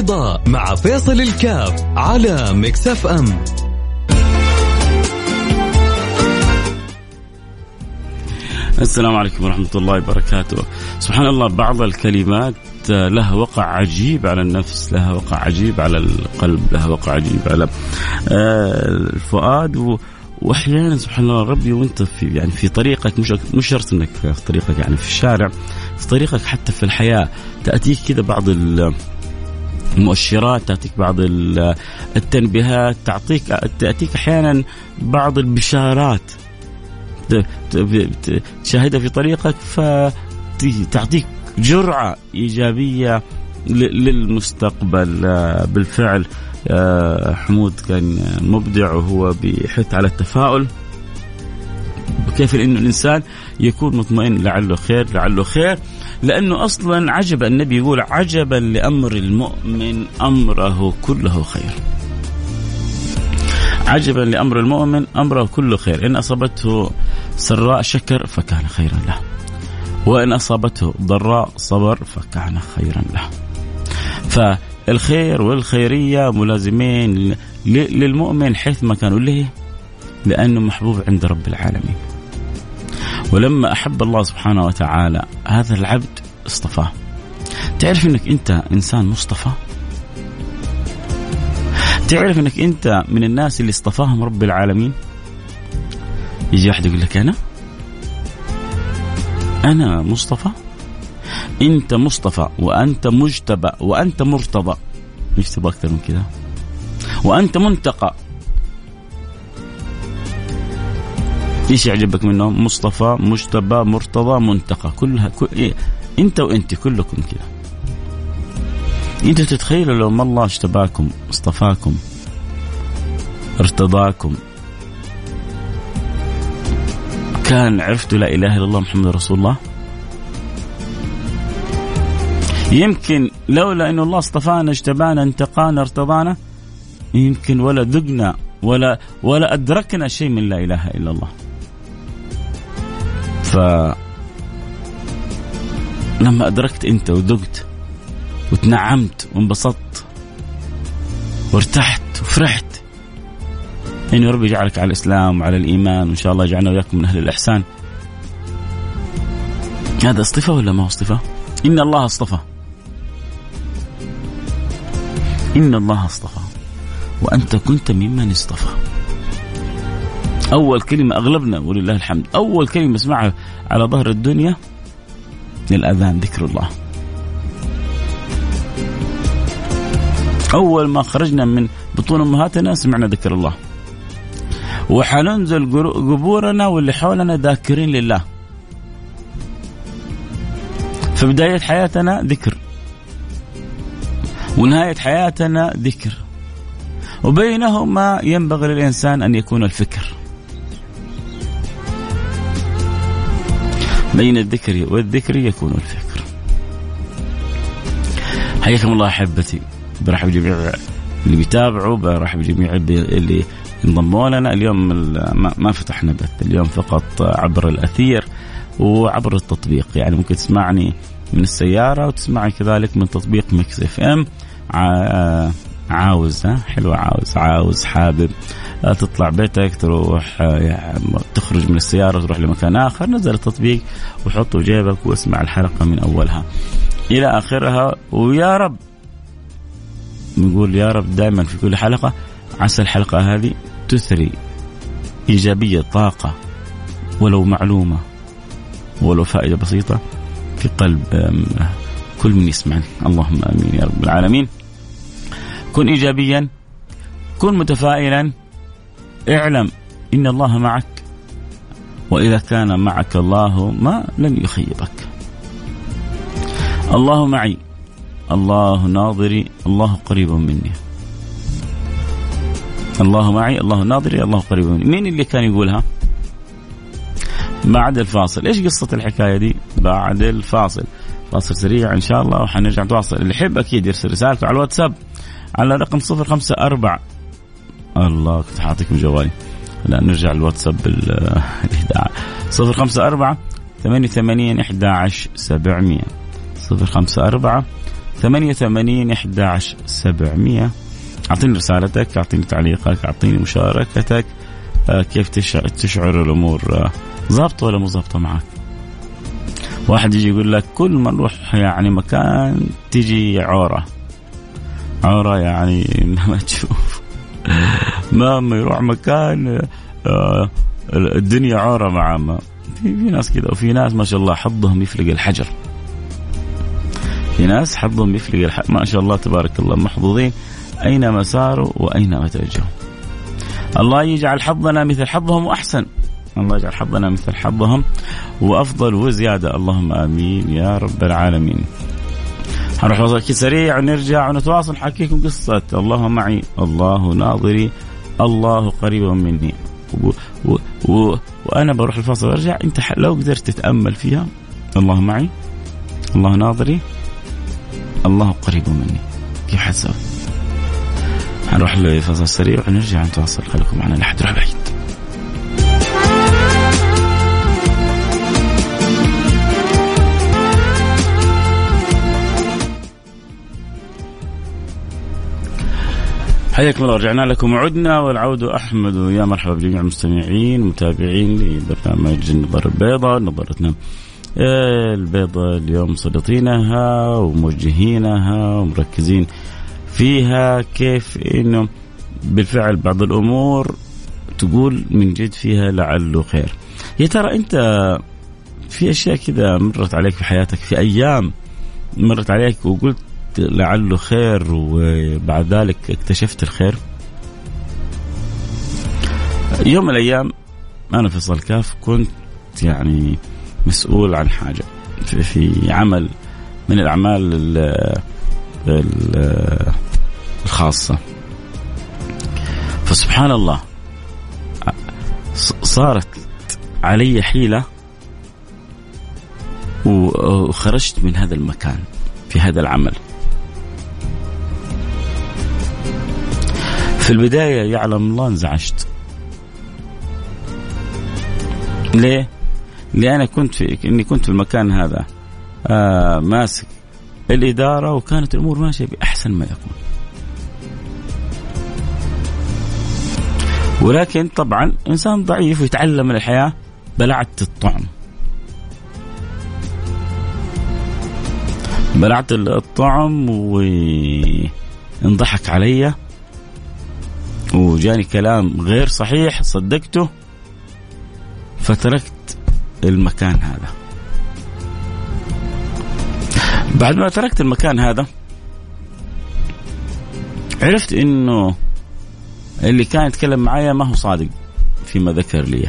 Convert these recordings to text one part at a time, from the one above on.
البيضاء مع فيصل الكاف على مكسف أم. السلام عليكم ورحمة الله وبركاته. سبحان الله بعض الكلمات لها وقع عجيب على النفس لها وقع عجيب على القلب لها وقع عجيب على آه، الفؤاد. وأحيانا سبحان الله ربي وأنت في يعني في طريقك مش مش شرط إنك في طريقك يعني في الشارع في طريقك حتى في الحياة تأتيك كذا بعض المؤشرات تاتيك بعض التنبيهات تعطيك تأتيك أحيانا بعض البشارات. تشاهدها في طريقك فتعطيك جرعة إيجابية للمستقبل. آه، بالفعل آه، حمود كان مبدع وهو بيحث على التفاؤل. وكيف إنه الإنسان يكون مطمئن لعله خير لعله خير لأنه أصلا عجب النبي يقول عجبا لأمر المؤمن أمره كله خير. عجبا لأمر المؤمن أمره كله خير إن أصابته سراء شكر فكان خيرا له. وإن أصابته ضراء صبر فكان خيرا له. ف الخير والخيرية ملازمين للمؤمن حيثما كانوا ليه لأنه محبوب عند رب العالمين ولما أحب الله سبحانه وتعالى هذا العبد اصطفاه. تعرف أنك أنت إنسان مصطفى؟ تعرف أنك أنت من الناس اللي اصطفاهم رب العالمين؟ يجي واحد يقول لك أنا؟ أنا مصطفى؟ أنت مصطفى وأنت مجتبى وأنت مرتضى. إيش تبغى أكثر من كذا. وأنت منتقى. إيش يعجبك منهم مصطفى مجتبى مرتضى منتقى كلها كل... إيه؟ أنت وأنت كلكم كذا أنت تتخيلوا لو ما الله اجتباكم اصطفاكم ارتضاكم كان عرفتوا لا إله إلا الله محمد رسول الله يمكن لولا انه الله اصطفانا اجتبانا انتقانا ارتضانا يمكن ولا ذقنا ولا ولا أدركنا شيء من لا إله إلا الله. ف لما أدركت أنت وذقت وتنعمت وانبسطت وارتحت وفرحت انه ربي يجعلك على الإسلام وعلى الإيمان وإن شاء الله يجعلنا وياكم من أهل الإحسان. هذا اصطفاء ولا ما هو اصطفاء؟ إن الله اصطفى إن الله اصطفى وأنت كنت ممن اصطفى أول كلمة أغلبنا ولله الحمد. أول كلمة اسمعها على ظهر الدنيا الأذان ذكر الله. أول ما خرجنا من بطون أمهاتنا سمعنا ذكر الله. وحننزل قبورنا واللي حولنا ذاكرين لله. في بداية حياتنا ذكر. ونهاية حياتنا ذكر. وبينهما ينبغي للإنسان أن يكون الفكر. بين الذكر والذكر يكون الفكر حياكم الله أحبتي. برحب جميع اللي بيتابعوا برحب جميع اللي انضموا لنا. اليوم ما فتحنا بث. اليوم فقط عبر الأثير وعبر التطبيق. يعني ممكن تسمعني من السيارة وتسمعني كذلك من تطبيق ميكس إف إم. عاوز ها؟ حلوة عاوز عاوز حابب. تطلع بيتك تروح يعني تخرج من السيارة تروح لمكان آخر. نزل التطبيق وحطه جيبك واسمع الحلقة من أولها إلى آخرها. ويا رب نقول يا رب دائما في كل حلقة عسى الحلقة هذه تثري إيجابية طاقة ولو معلومة ولو فائدة بسيطة في قلب كل من يسمعني اللهم آمين يا رب العالمين. كن ايجابيا كن متفائلا. اعلم إن الله معك. وإذا كان معك الله ما لن يخيبك. الله معي. الله ناظري. الله قريب مني. الله معي. الله ناظري. الله قريب مني. مين اللي كان يقولها بعد الفاصل. إيش قصة الحكاية دي؟ بعد الفاصل. فاصل سريع إن شاء الله وحنرجع نتواصل اللي يحب أكيد يرسل رسالته على الواتساب على رقم 054 الله كنت حاطيكم جوالي لا نرجع الواتساب بال 054 88 11 700 054 88 11 700 أعطيني رسالتك أعطيني تعليقك أعطيني مشاركتك. آه، كيف تشعر الأمور؟ آه، ظابطة ولا مو ظابطة معك؟ واحد يجي يقول لك كل ما نروح يعني مكان تجي عورة. عورة يعني ما تشوف. ما يروح مكان آه، الدنيا عورة مع ما. في, في ناس كذا وفي ناس ما شاء الله حظهم يفلق الحجر. في ناس حظهم يفلق الحجر ما شاء الله تبارك الله محظوظين أينما ساروا وأينما توجهوا الله يجعل حظنا مثل حظهم واحسن الله يجعل حظنا مثل حظهم وأفضل وزيادة. اللهم آمين يا رب العالمين. هنروح فاصل سريع ونرجع ونتواصل نحكيكم قصة. الله معي. الله ناظري. الله قريب مني. و و و وأنا بروح الفاصل وأرجع أنت لو قدرت تتأمل فيها الله معي الله ناظري الله قريب مني. كيف حتسوي؟ حنروح لفاصل سريع ونرجع نتواصل. خليكم معنا لا حد بعيد حياكم الله رجعنا لكم وعدنا والعود أحمد. ويا مرحبا بجميع المستمعين متابعين لبرنامج النظر البيضاء نظرتنا البيضاء اليوم مسلطينها وموجهينها ومركزين فيها كيف إنه بالفعل بعض الأمور تقول من جد فيها لعله خير. يا ترى أنت في أشياء كذا مرت عليك في حياتك في أيام مرت عليك وقلت لعله خير وبعد ذلك اكتشفت الخير. يوم من الأيام أنا في صلكاف كنت يعني مسؤول عن حاجة في, في عمل من الأعمال الخاصة. فسبحان الله صارت علي حيلة وخرجت من هذا المكان في هذا العمل. في البداية يعلم الله انزعجت ليه؟ لأن كنت في إني كنت في المكان هذا آه ماسك الإدارة وكانت الأمور ماشية بأحسن ما يكون. ولكن طبعا إنسان ضعيف ويتعلم من الحياة بلعت الطعم. بلعت الطعم وانضحك علي. وجاني كلام غير صحيح صدقته فتركت المكان هذا. بعد ما تركت المكان هذا عرفت إنه اللي كان يتكلم معايا ما هو صادق فيما ذكر لي.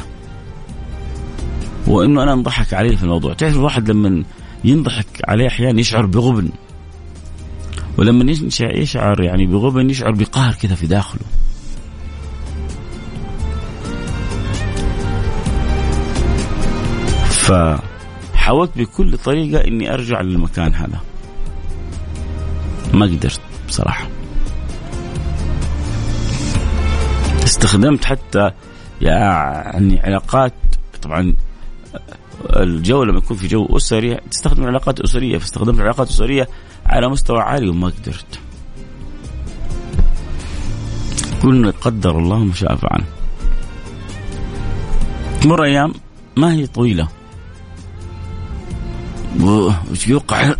وإنه أنا أنضحك عليه في الموضوع. تعرف الواحد لما ينضحك عليه أحيانا يشعر بغبن ولما يشعر يعني بغبن يشعر بقهر كذا في داخله. فحاولت بكل طريقة إني أرجع للمكان هذا ما قدرت بصراحة استخدمت حتى يعني علاقات طبعا الجو لما يكون في جو أسري تستخدم علاقات أسرية فاستخدمت علاقات أسرية على مستوى عالي وما قدرت. كل قدر الله ما شاء فعل. تمر أيام ما هي طويلة وش يوقع.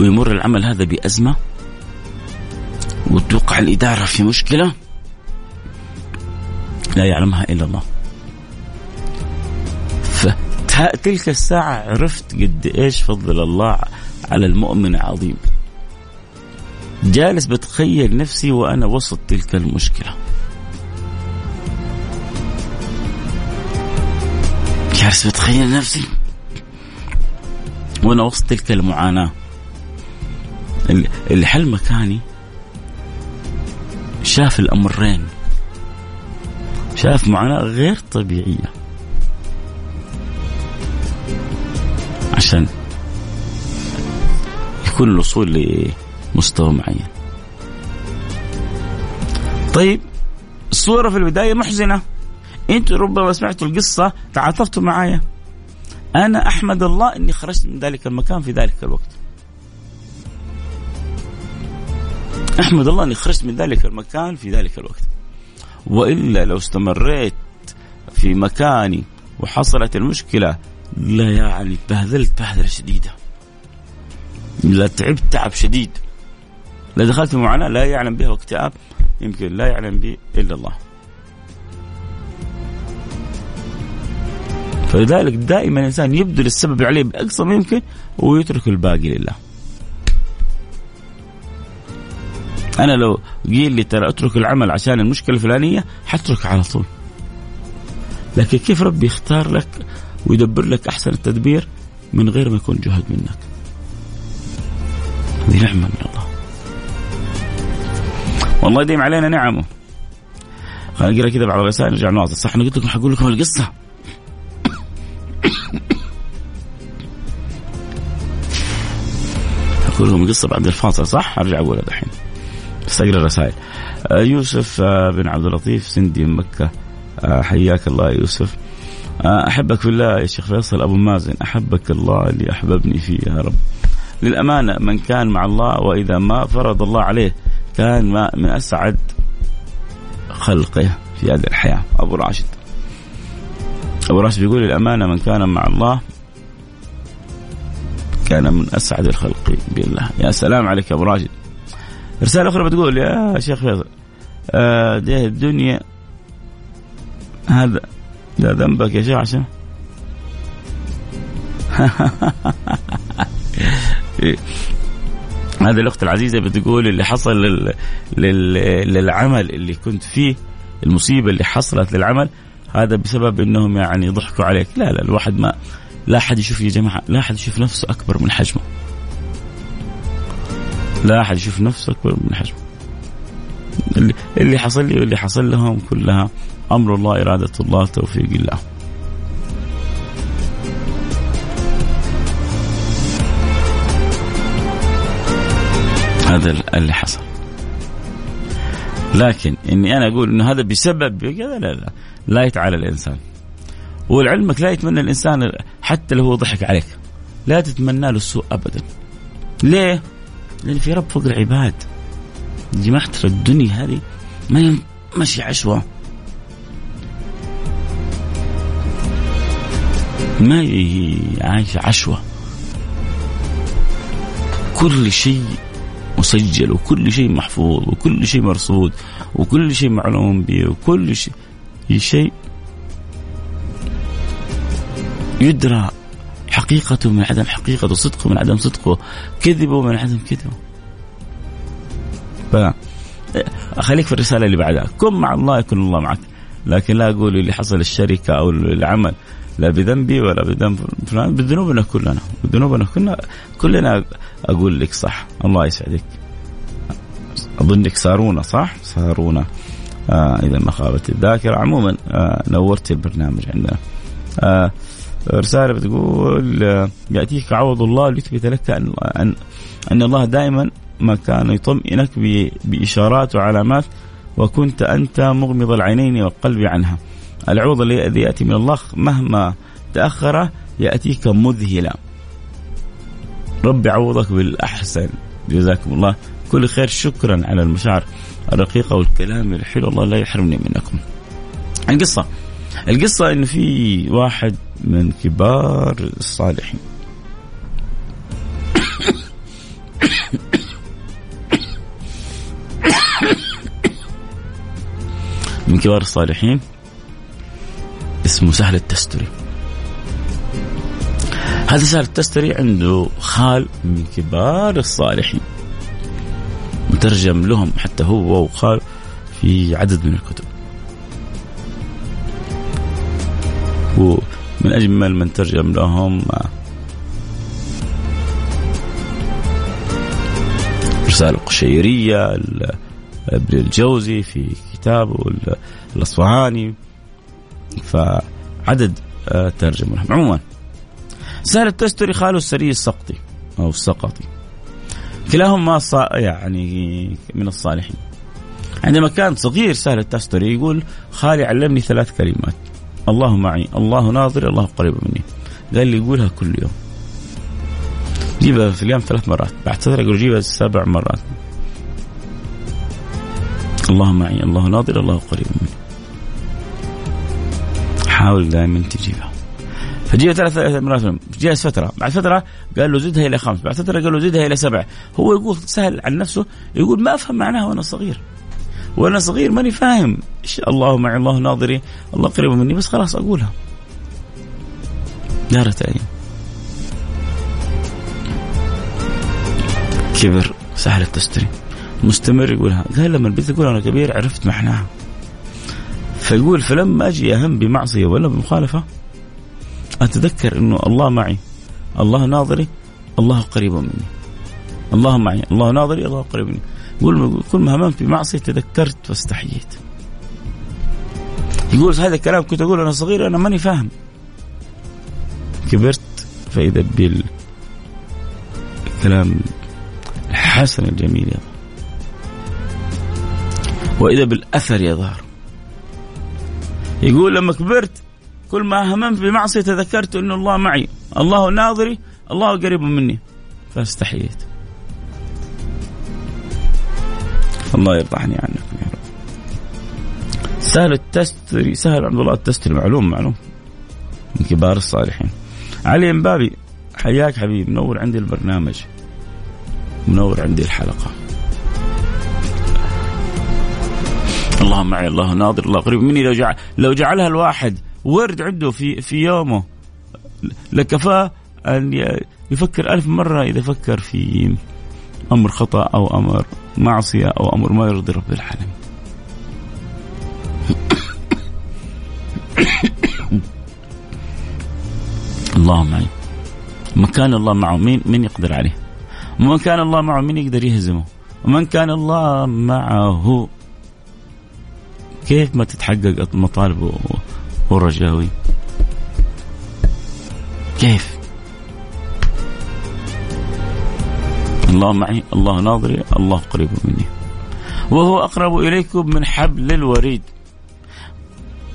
ويمر العمل هذا بأزمة. وتوقع الإدارة في مشكلة. لا يعلمها إلا الله. فتلك الساعة عرفت قد إيش فضل الله على المؤمن عظيم جالس بتخيل نفسي وأنا وسط تلك المشكلة. جالس بتخيل نفسي. وأنا وسط تلك المعاناة. اللي حل مكاني شاف الأمرين. شاف معاناة غير طبيعية. عشان يكون الوصول لمستوى معين. طيب الصورة في البداية محزنة. أنتوا ربما سمعتوا القصة تعاطفتوا معايا. أنا أحمد الله أني خرجت من ذلك المكان في ذلك الوقت. أحمد الله أني خرجت من ذلك المكان في ذلك الوقت. وإلا لو استمريت في مكاني وحصلت المشكلة لا يعني بهذلت بهذلة شديدة. لا تعبت تعب شديد. لا دخلت في معاناة لا يعلم بها واكتئاب يمكن لا يعلم به إلا الله. فلذلك دائما الإنسان يبذل السبب عليه بأقصى ما يمكن ويترك الباقي لله. أنا لو قيل لي ترى أترك العمل عشان المشكلة الفلانية حترك على طول. لكن كيف ربي يختار لك ويدبر لك أحسن التدبير من غير ما يكون جهد منك؟ هذه نعمة من الله. والله يديم علينا نعمة. خلينا نقرا كذا بعض الرسائل نرجع نواصل. صح أنا قلت لكم حقول لكم القصة. لكم القصة بعد الفاصل صح؟ أرجع أقولها دحين. بس اقرا الرسائل. آه، يوسف آه، بن عبد اللطيف سندي من مكة. آه، حياك الله يا يوسف. أحبك في الله يا شيخ فيصل. أبو مازن أحبك الله اللي أحببني فيه يا رب. للأمانة من كان مع الله وإذا ما فرض الله عليه كان ما من أسعد خلقه في هذه الحياة. أبو راشد. أبو راشد بيقول للأمانة من كان مع الله كان من أسعد الخلق بالله. يا سلام عليك يا أبو راشد. رسالة أخرى بتقول يا شيخ فيصل آه الدنيا هذا ده ذنبك يا شيخ عشان؟ هذه الأخت العزيزة بتقول اللي حصل لل... لل... للعمل اللي كنت فيه المصيبة اللي حصلت للعمل هذا بسبب إنهم يعني ضحكوا عليك. لا لا الواحد ما لا أحد يشوف يا جماعة لا أحد يشوف نفسه أكبر من حجمه. لا أحد يشوف نفسه أكبر من حجمه. اللي, اللي حصل لي واللي حصل لهم كلها أمر الله إرادة الله توفيق الله. هذا اللي حصل. لكن إني أنا أقول إنه هذا بسبب لا لا لا لا يتعالى الإنسان. ولعلمك لا يتمنى الإنسان حتى لو هو ضحك عليك. لا تتمنى له السوء ابدا. ليه؟ لأن في رب فوق العباد. يا جماعة الدنيا هذه. ما ماشي عشوة. ما هي عايشه عشوة. كل شيء مسجل وكل شيء محفوظ وكل شيء مرصود وكل شيء معلوم به وكل شيء شيء يدرى حقيقته من عدم حقيقته صدقه من عدم صدقه. كذبه من عدم كذبه ف خليك في الرسالة اللي بعدها. كن مع الله يكون الله معك. لكن لا أقول اللي حصل الشركة أو العمل. لا بذنبي ولا بذنب فلان. بذنوبنا كلنا. بذنوبنا كلنا. كلنا أقول لك صح. الله يسعدك. اظنك سارونا صح؟ سارونا. آه إذا ما خابت الذاكرة. عموما آه نورت البرنامج عندنا. آه رسالة بتقول يأتيك عوض الله ليثبت لك ان ان, أن الله دائما ما كان يطمئنك بإشارات وعلامات وكنت أنت مغمض العينين والقلب عنها. العوض الذي يأتي من الله مهما تأخر يأتيك مذهلا. ربي عوضك بالأحسن جزاكم الله كل خير شكرا على المشاعر الرقيقة والكلام الحلو الله لا يحرمني منكم. القصة القصة انه في واحد من كبار الصالحين. من كبار الصالحين. اسمه سهل التستري. هذا سهل التستري عنده خال من كبار الصالحين. مترجم لهم حتى هو وخال في عدد من الكتب. ومن أجمل من ترجم لهم. رسالة القشيرية ابن الجوزي في كتابه الأصفهاني. فعدد آه، ترجمة لهم. عموما سهل التستري خاله السري السقطي أو السقطي. كلاهما يعني من الصالحين. عندما كان صغير سهل التستري يقول خالي علمني ثلاث كلمات. الله معي الله ناظري الله قريب مني قال لي يقولها كل يوم جيبها في اليوم ثلاث مرات بعد فترة يقول جيبها سبع مرات الله معي الله ناظر الله قريب مني حاول دائما تجيبها فجيها ثلاث مرات جاء فترة بعد فترة قال له زدها إلى خمس بعد فترة قال له زدها إلى سبع هو يقول سهل عن نفسه يقول ما أفهم معناها وأنا صغير وأنا صغير ماني فاهم. إيش الله معي الله ناظري الله قريب مني بس خلاص أقولها. دارت أيام كبر سهل التستري مستمر يقولها. قال لما البنت تقول أنا كبير عرفت معناها. فيقول فلما أجي أهم بمعصية ولا بمخالفة أتذكر أنه الله معي الله ناظري الله قريب مني. الله معي الله ناظري الله قريب. مني يقول كل ما هممت بمعصية تذكرت فاستحييت. يقول هذا الكلام كنت أقول أنا صغير أنا ماني فاهم. كبرت فإذا بالكلام الحسن الجميل يظهر وإذا بالأثر يظهر يقول لما كبرت كل ما هممت بمعصية تذكرت أن الله معي. الله ناظري. الله قريب مني. فاستحييت. الله يرضى عني عنكم يا رب سهل التستري سهل عبد الله التستري معلوم معلوم. من كبار الصالحين. علي امبابي حياك حبيبي منور عندي البرنامج. منور عندي الحلقة. الله معي الله ناظر الله قريب مني. لو جعل لو جعلها الواحد ورد عنده في في يومه لكفاه أن يفكر ألف مرة إذا فكر في أمر خطأ أو أمر معصية أو أمر ما يرضي رب العالمين. الله معي من كان الله معه مين مين يقدر عليه؟ ومن كان الله معه مين يقدر يهزمه؟ ومن كان الله معه. كيف ما تتحقق مطالبه والرجاوي كيف؟ الله معي الله ناظري الله قريب مني. وهو أقرب إليكم من حبل الوريد.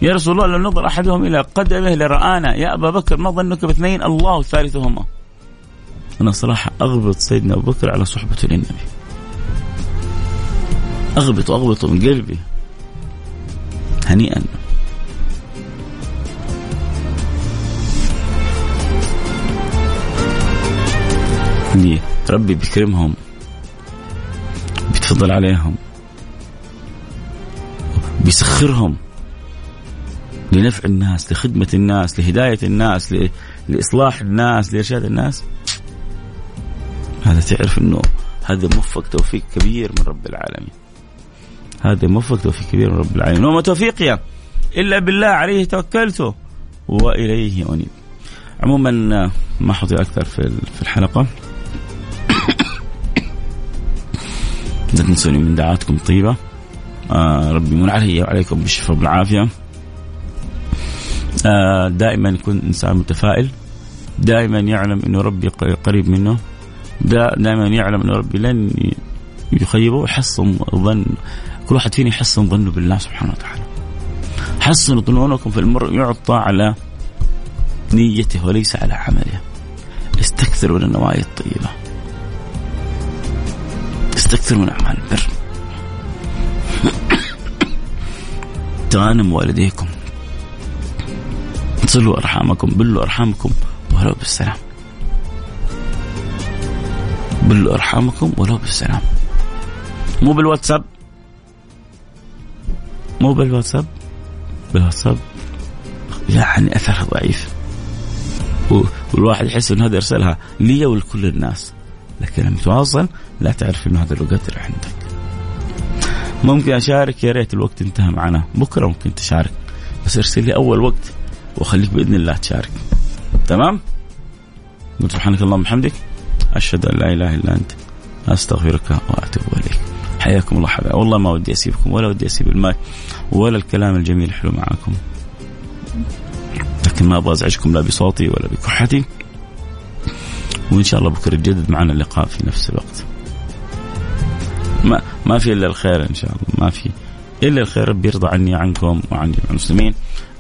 يا رسول الله لو نظر أحدهم إلى قدمه لرآنا. يا أبا بكر ما ظنك باثنين؟ الله ثالثهما. أنا صراحة أغبط سيدنا أبو بكر على صحبة للنبي أغبط أغبط من قلبي. هنيئا. اللي ربي بيكرمهم بيتفضل عليهم بيسخرهم لنفع الناس لخدمة الناس لهداية الناس لإصلاح الناس لإرشاد الناس. هذا تعرف أنه هذا موفق توفيق كبير من رب العالمين. هذا موفق توفيق كبير من رب العالمين. وما توفيقي إلا بالله عليه توكلت وإليه أنيب. عموما ما حطي أكثر في الحلقة. لا تنسوني من دعاتكم طيبة آه ربي يمن علي وعليكم بالشفاء والعافية. آه دائما يكون إنسان متفائل. دائما يعلم أنه ربي قريب منه. دائما يعلم أنه ربي لن يخيبه. ويحصن ظن كل واحد فينا يحصن ظنه بالله سبحانه وتعالى. حصنوا ظنونكم في المرء يعطى على نيته وليس على عمله. استكثروا من النوايا الطيبة. استكثروا من أعمال البر. تغانم والديكم. صلوا أرحامكم بلوا أرحامكم ولو بالسلام. بلوا أرحامكم ولو بالسلام. مو بالواتساب؟ مو بالواتساب؟ بالواتساب؟ يعني اثرها ضعيف. والواحد يحس إنه هذا أرسلها لي ولكل الناس. لكن لما تواصل لا تعرف إنه هذا القدر عندك. ممكن أشارك يا ريت الوقت انتهى معنا. بكرة ممكن تشارك. بس ارسل لي أول وقت وخليك بإذن الله تشارك. تمام؟ سبحانك اللهم وبحمدك. أشهد أن لا إله إلا أنت. أستغفرك وأتوب إليك. حياكم الله حبايب. والله ما ودي أسيبكم ولا ودي أسيب الماء ولا الكلام الجميل الحلو معاكم. لكن ما أبغى أزعجكم لا بصوتي ولا بكحتي. وإن شاء الله بكرة يتجدد معنا اللقاء في نفس الوقت. ما ما في إلا الخير إن شاء الله. ما في إلا الخير. ربي يرضى عني عنكم وعن جميع المسلمين.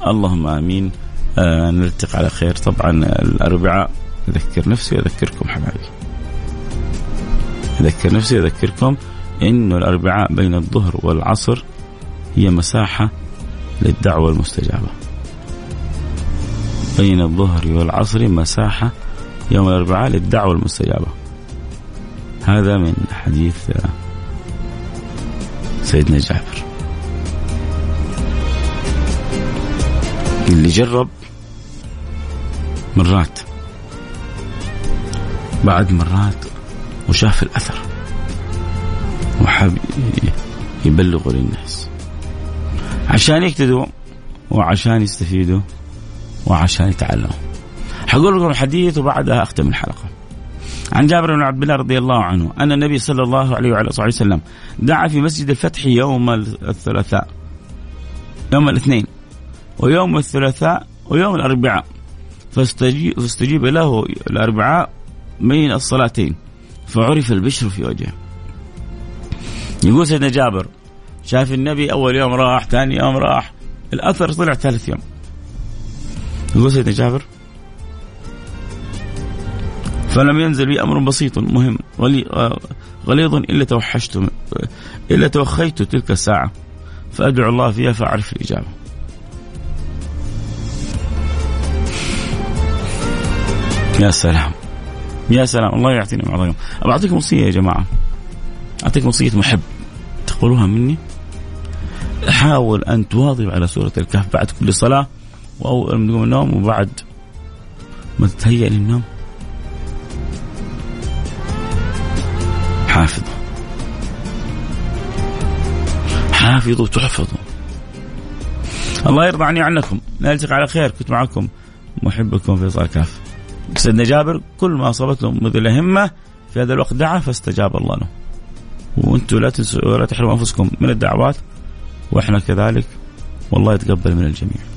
اللهم آمين. آه نلتقي على خير. طبعا الأربعاء أذكر نفسي وأذكركم حبايبي. أذكر نفسي وأذكركم إنه الأربعاء بين الظهر والعصر هي مساحة للدعوة المستجابة. بين الظهر والعصر مساحة يوم الأربعاء للدعوة المستجابة. هذا من حديث سيدنا جابر اللي جرب مرات بعد مرات وشاف الأثر وحب يبلغوا للناس. عشان يقتدوا وعشان يستفيدوا وعشان يتعلموا. حقول لكم الحديث وبعدها أختم الحلقة. عن جابر بن عبد الله رضي الله عنه أن النبي صلى الله عليه وعلى صحبه وسلم دعا في مسجد الفتح يوم الثلاثاء يوم الاثنين ويوم الثلاثاء ويوم الأربعاء. فاستجيب, فاستجيب له الأربعاء بين الصلاتين فعرف البشر في وجهه. يقول سيدنا جابر شاف النبي أول يوم راح ثاني يوم راح الأثر طلع ثالث يوم. يقول سيدنا جابر فلم ينزل بي أمر بسيط مهم غليظ إلا توحشت إلا توخيت تلك الساعة فأدعو الله فيها فأعرف الإجابة. يا سلام يا سلام الله يعطيني من أبى أعطيكم وصية يا جماعة. أعطيكم وصية محب. تقبلوها مني. حاول أن تواظب على سورة الكهف بعد كل صلاة وأول تقوم النوم وبعد ما تتهيأ للنوم. حافظوا حافظوا تحفظوا الله يرضى عني عنكم نلتقي على خير. كنت معكم. محبكم فيصل كاف. سيدنا جابر كل ما أصابته مثل همة في هذا الوقت دعا فاستجاب الله له. وأنتم لا تنسوا ولا تحرموا أنفسكم من الدعوات. وإحنا كذلك والله يتقبل من الجميع.